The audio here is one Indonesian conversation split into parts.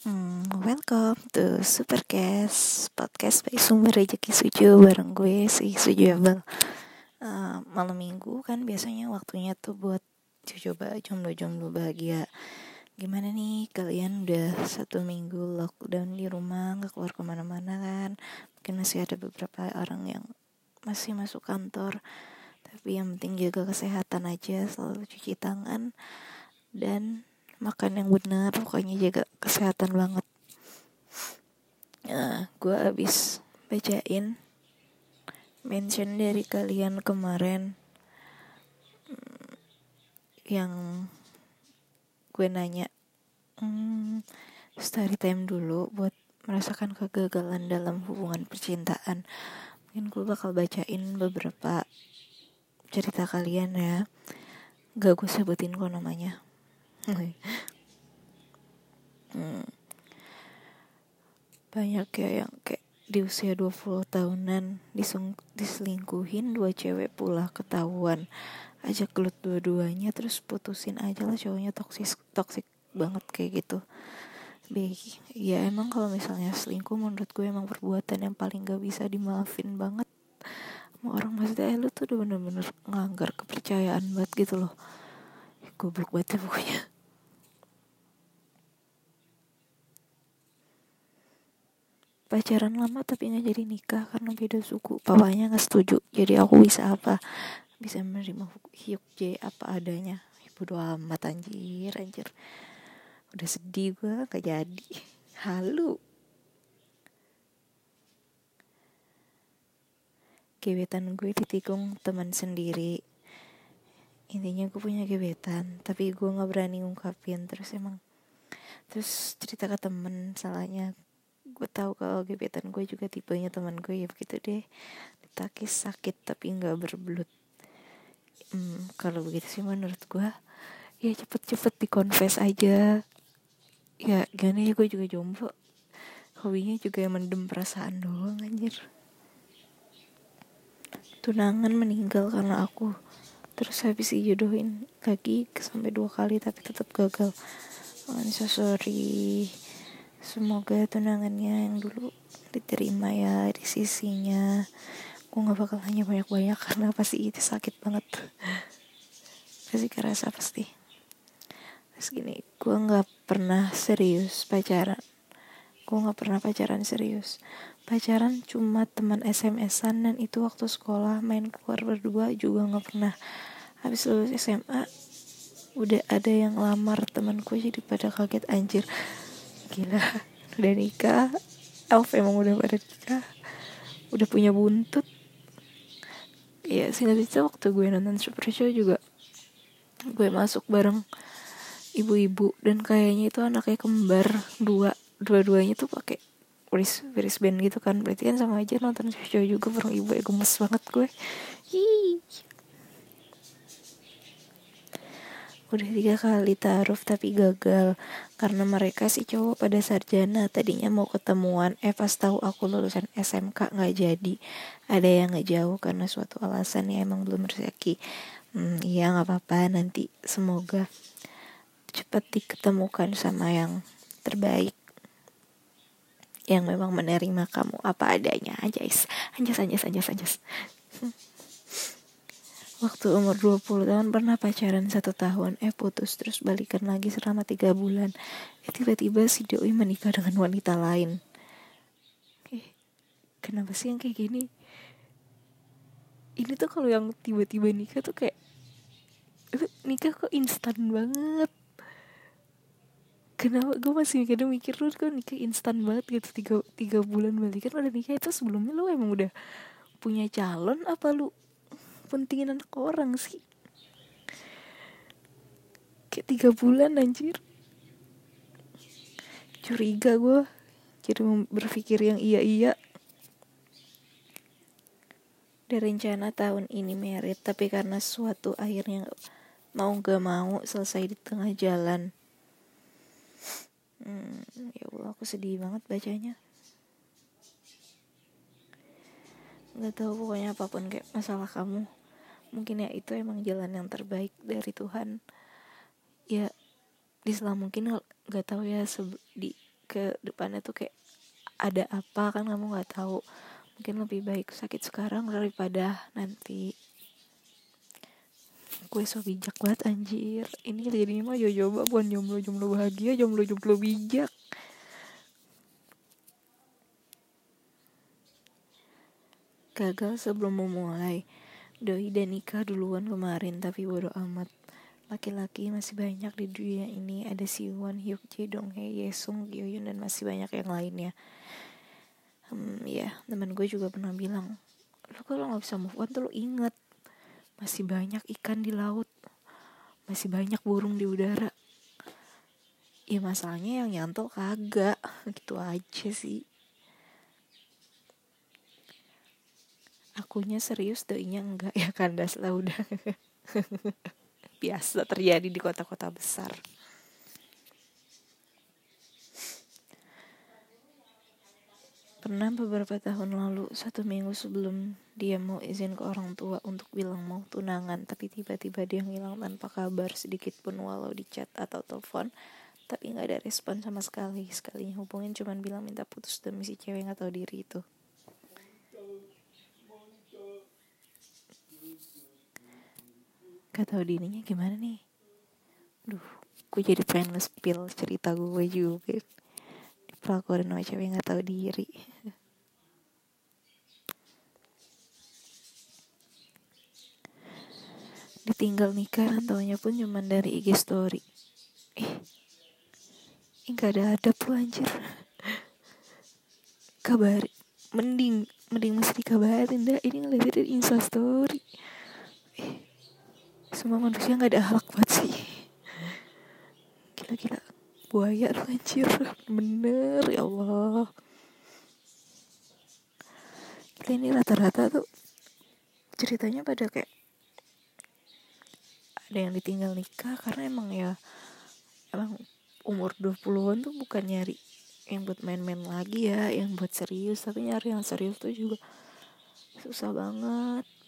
Hmm, welcome to Supercast Podcast by Sumber Rezeki Suju bareng gue si Suju Abel. Uh, Malam minggu kan biasanya waktunya tuh buat coba jomblo-jomblo bahagia. Gimana nih kalian udah satu minggu lockdown di rumah gak keluar ke mana-mana kan? Mungkin masih ada beberapa orang yang masih masuk kantor. Tapi yang penting jaga kesehatan aja selalu cuci tangan Dan makan yang benar pokoknya jaga kesehatan banget. Nah gue abis bacain mention dari kalian kemarin hmm, yang gue nanya hmm, story time dulu buat merasakan kegagalan dalam hubungan percintaan. Mungkin gue bakal bacain beberapa cerita kalian ya. Gak gue sebutin kok namanya hmm. banyak ya yang kayak di usia 20 tahunan disung diselingkuhin dua cewek pula ketahuan. Aja gelut dua-duanya terus putusin aja lah cowoknya toksis toksik banget kayak gitu. Be ya emang kalau misalnya selingkuh menurut gue emang perbuatan yang paling gak bisa dimaafin banget. Sama orang maksudnya eh, lu tuh udah bener-bener ngelanggar kepercayaan banget gitu loh. Goblok banget ya pokoknya pacaran lama tapi nggak jadi nikah karena beda suku. Papanya nggak setuju jadi aku bisa apa? Bisa menerima hiup J apa adanya. Ibu doa amat anjir anjir. Udah sedih gue gak jadi. Halu. Gebetan gue ditikung teman sendiri. Intinya gue punya gebetan tapi gue nggak berani ngungkapin. Terus emang terus cerita ke temen salahnya gue tahu kalau gebetan gue juga tipenya teman gue ya begitu deh. Ditakis sakit tapi nggak berbelut. Hmm, kalau begitu sih menurut gue ya cepet-cepet dikonfes aja. Ya gimana ya gue juga jomblo. Hobinya juga yang mendem perasaan doang anjir. Tunangan meninggal karena aku. Terus habis dijodohin lagi sampai dua kali tapi tetap gagal. Oh, so sorry semoga tunangannya yang dulu diterima ya di sisinya. Gue nggak bakal hanya banyak banyak karena pasti itu sakit banget. Pasti kerasa pasti. Terus gini gue nggak pernah serius pacaran. Gue nggak pernah pacaran serius. Pacaran cuma teman SMS-an dan itu waktu sekolah main keluar berdua juga nggak pernah. Habis lulus SMA udah ada yang lamar temanku jadi pada kaget anjir gila udah nikah. Elf emang udah pada nikah. Udah punya buntut. Ya singkat cerita waktu gue nonton Super Show juga gue masuk bareng ibu-ibu. Dan kayaknya itu anaknya kembar dua. Dua-duanya tuh pakai wrist band gitu kan. Berarti kan sama aja nonton show juga bareng ibu. Ya gemes banget gue. Hi. Udah tiga kali taruh tapi gagal. Karena mereka si cowok pada sarjana. Tadinya mau ketemuan. Eh pas tahu aku lulusan SMK nggak jadi. Ada yang nggak jauh karena suatu alasan ya emang belum rezeki. Hmm, iya nggak apa-apa. Nanti semoga cepat diketemukan sama yang terbaik. Yang memang menerima kamu apa adanya. Anjas anjas anjas anjas anjas Waktu umur 20 tahun pernah pacaran satu tahun, eh putus terus balikan lagi selama tiga bulan. Eh tiba-tiba si Doi menikah dengan wanita lain. Eh, kenapa sih yang kayak gini? Ini tuh kalau yang tiba-tiba nikah tuh kayak nikah kok instan banget. Kenapa gue masih kadang mikir lu kok nikah instan banget gitu tiga, tiga bulan balikan udah nikah itu sebelumnya lu emang udah punya calon apa lu pentingin anak orang sih. Kayak tiga bulan anjir. Curiga gue jadi berpikir yang iya-iya. Ada rencana tahun ini merit tapi karena suatu akhirnya mau gak mau selesai di tengah jalan. Hmm, ya Allah aku sedih banget bacanya. Nggak tahu pokoknya apa pun kayak masalah kamu mungkin ya itu emang jalan yang terbaik dari Tuhan. Ya di selama mungkin nggak tahu ya di ke depannya tuh kayak ada apa kan kamu nggak tahu. Mungkin lebih baik sakit sekarang daripada nanti. Gue so bijak banget anjir. Ini jadi mah yo coba bukan jomblo jomblo bahagia jomblo jomblo bijak. Gagal sebelum memulai doi dan nikah duluan kemarin tapi bodo amat. Laki-laki masih banyak di dunia ini. Ada Siwon, Hyuk Jae, Dong Hae, Yesung, Gyoyun dan masih banyak yang lainnya. Hmm, ya teman gue juga pernah bilang lo kalau nggak bisa move on tuh lo inget masih banyak ikan di laut masih banyak burung di udara. Ya masalahnya yang nyantol kagak. Gitu aja sih akunya serius doinya enggak ya kandas lah udah biasa terjadi di kota-kota besar. Pernah beberapa tahun lalu, satu minggu sebelum dia mau izin ke orang tua untuk bilang mau tunangan, tapi tiba-tiba dia ngilang tanpa kabar sedikit pun walau di chat atau telepon, tapi nggak ada respon sama sekali. Sekalinya hubungin cuman bilang minta putus demi si cewek tahu diri itu. Gak tahu dirinya gimana nih. Duh gue jadi pengen nge-spill cerita gue juga. Dipelakurin sama cewek gak tahu diri. Ditinggal nikah taunya pun cuma dari IG story. Eh ini gak ada adab lu anjir. Kabar mending mending mesti dikabarin dah. Ini ngeliat dari insta story semua manusia nggak ada halak buat sih. Gila-gila. Buaya lu anjir. Bener ya Allah. Gila ini rata-rata tuh ceritanya pada kayak ada yang ditinggal nikah karena emang ya emang umur 20-an tuh bukan nyari yang buat main-main lagi ya yang buat serius. Tapi nyari yang serius tuh juga susah banget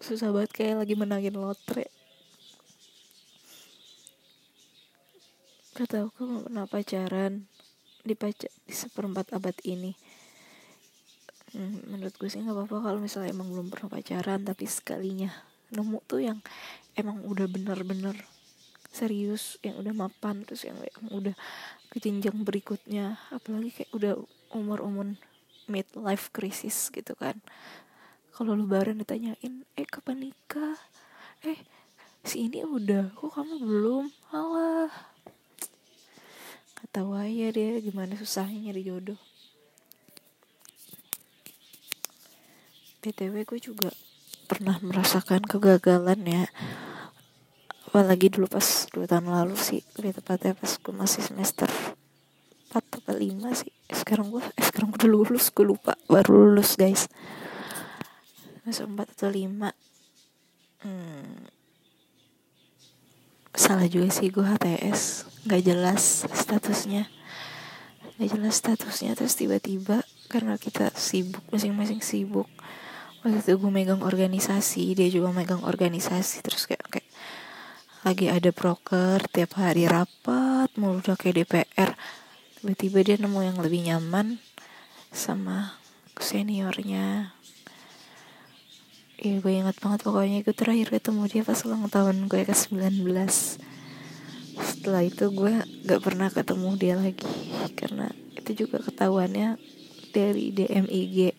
susah banget kayak lagi menangin lotre. Gak tau aku pernah pacaran di di seperempat abad ini. Hmm, menurut gue sih nggak apa-apa kalau misalnya emang belum pernah pacaran tapi sekalinya nemu tuh yang emang udah bener-bener serius yang udah mapan terus yang, udah ke jenjang berikutnya. Apalagi kayak udah umur-umur midlife crisis gitu kan kalau lebaran ditanyain eh kapan nikah? Eh si ini udah kok kamu belum? Alah. Kata aja deh gimana susahnya nyari jodoh. Btw gue juga pernah merasakan kegagalan ya. Apalagi dulu pas dua tahun lalu sih lebih tepatnya pas gue masih semester 4 atau 5 sih. Sekarang gue eh, sekarang gue udah lulus gue lupa baru lulus guys semester 4 atau 5 hmm, salah juga sih gue HTS nggak jelas statusnya. Nggak jelas statusnya terus tiba-tiba karena kita sibuk masing-masing sibuk waktu itu gue megang organisasi dia juga megang organisasi terus kayak kayak lagi ada broker tiap hari rapat mulu udah kayak DPR tiba-tiba dia nemu yang lebih nyaman sama seniornya Iya gue ingat banget pokoknya. Gue terakhir ketemu dia pas ulang tahun gue ke 19 Setelah itu gue gak pernah ketemu dia lagi. Karena itu juga ketahuannya dari DMIG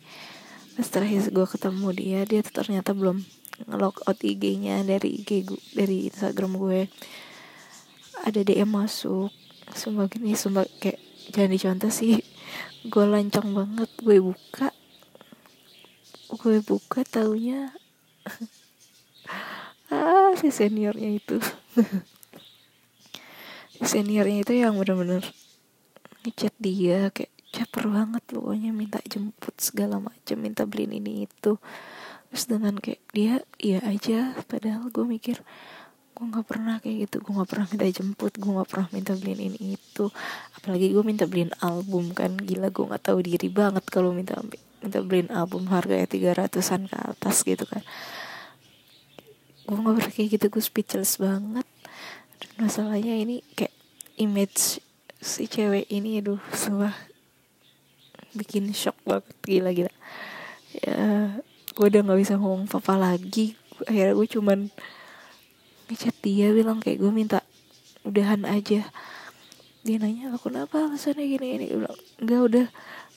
Pas terakhir gue ketemu dia Dia tuh ternyata belum nge out IG-nya dari IG gue, dari Instagram gue. Ada DM masuk. Sumpah gini, sumpah kayak Jangan dicontoh sih. Gue lancang banget Gue buka gue buka taunya. Ah si seniornya itu. Si seniornya itu yang bener-bener ngechat dia kayak caper banget pokoknya minta jemput segala macam minta beliin ini itu. Terus dengan kayak dia iya aja. Padahal gue mikir gue nggak pernah kayak gitu. Gue nggak pernah minta jemput gue nggak pernah minta beliin ini itu. Apalagi gue minta beliin album kan. Gila gue nggak tahu diri banget kalau minta minta beliin album harganya tiga ratusan ke atas gitu kan. Gue nggak kayak gitu gue speechless banget. Dan masalahnya ini kayak image si cewek ini aduh semua bikin shock banget gila gila ya gue udah nggak bisa ngomong apa lagi. Akhirnya gue cuman ngechat dia bilang kayak gue minta udahan aja. Dia nanya aku kenapa alasannya gini gini gue bilang enggak udah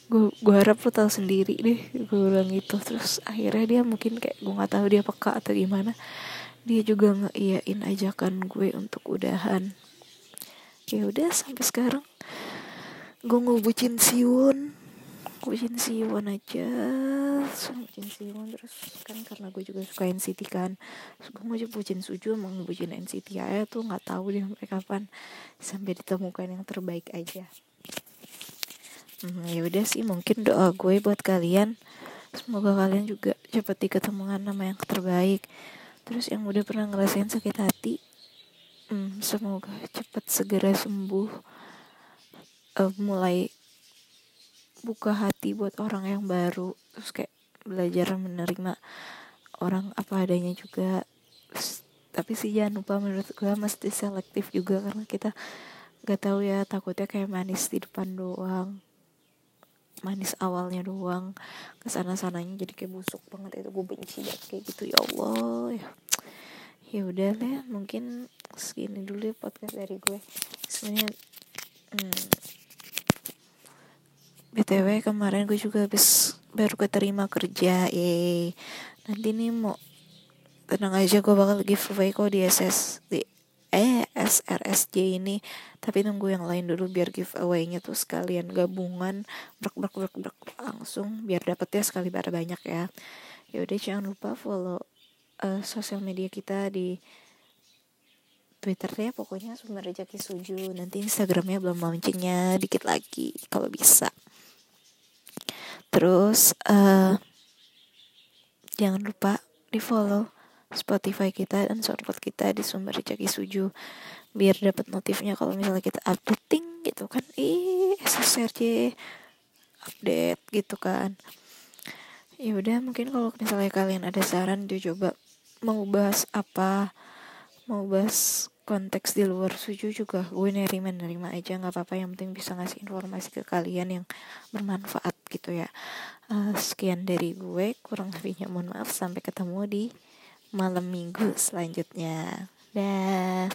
gue gue harap lo tahu sendiri deh gue bilang gitu. Terus akhirnya dia mungkin kayak gue nggak tahu dia peka atau gimana. Dia juga ngeiyain ajakan gue untuk udahan. Ya udah sampai sekarang gue ngebucin Siwon. Bucin Siwon aja. Bucin Siwon terus kan karena gue juga suka NCT kan. Terus gue mau bucin Suju emang bucin NCT aja tuh nggak tahu deh sampai kapan. Sampai ditemukan yang terbaik aja hmm, ya udah sih mungkin doa gue buat kalian. Semoga kalian juga cepat diketemukan nama yang terbaik. Terus yang udah pernah ngerasain sakit hati hmm, semoga cepat segera sembuh. Uh, mulai buka hati buat orang yang baru terus kayak belajar menerima orang apa adanya juga. Tapi sih jangan lupa menurut gue mesti selektif juga karena kita gak tahu ya takutnya kayak manis di depan doang manis awalnya doang. Ke sana sananya jadi kayak busuk banget. Itu gue benci banget kayak gitu. Ya Allah ya. Ya udah lah mungkin segini dulu ya podcast dari gue. Sebenarnya hmm, btw kemarin gue juga habis baru keterima kerja ye nanti nih mau tenang aja gue bakal giveaway kok di SS di eh SRSJ ini. Tapi tunggu yang lain dulu biar giveaway-nya tuh sekalian gabungan. Brek brek brek brek langsung biar dapetnya sekali bar banyak ya. Ya udah jangan lupa follow uh, sosial media kita di Twitter ya. Pokoknya sumber rezeki suju. Nanti Instagramnya belum launchingnya. Dikit lagi kalau bisa. Terus uh, jangan lupa di follow Spotify kita dan SoundCloud kita di sumber rezeki suju biar dapat notifnya kalau misalnya kita updating gitu kan. Ih SSRJ update gitu kan. Ya udah mungkin kalau misalnya kalian ada saran dia coba mau bahas apa mau bahas konteks di luar suju juga gue nerima nerima aja nggak apa-apa yang penting bisa ngasih informasi ke kalian yang bermanfaat gitu ya. Uh, sekian dari gue kurang lebihnya mohon maaf sampai ketemu di malam minggu selanjutnya. Dah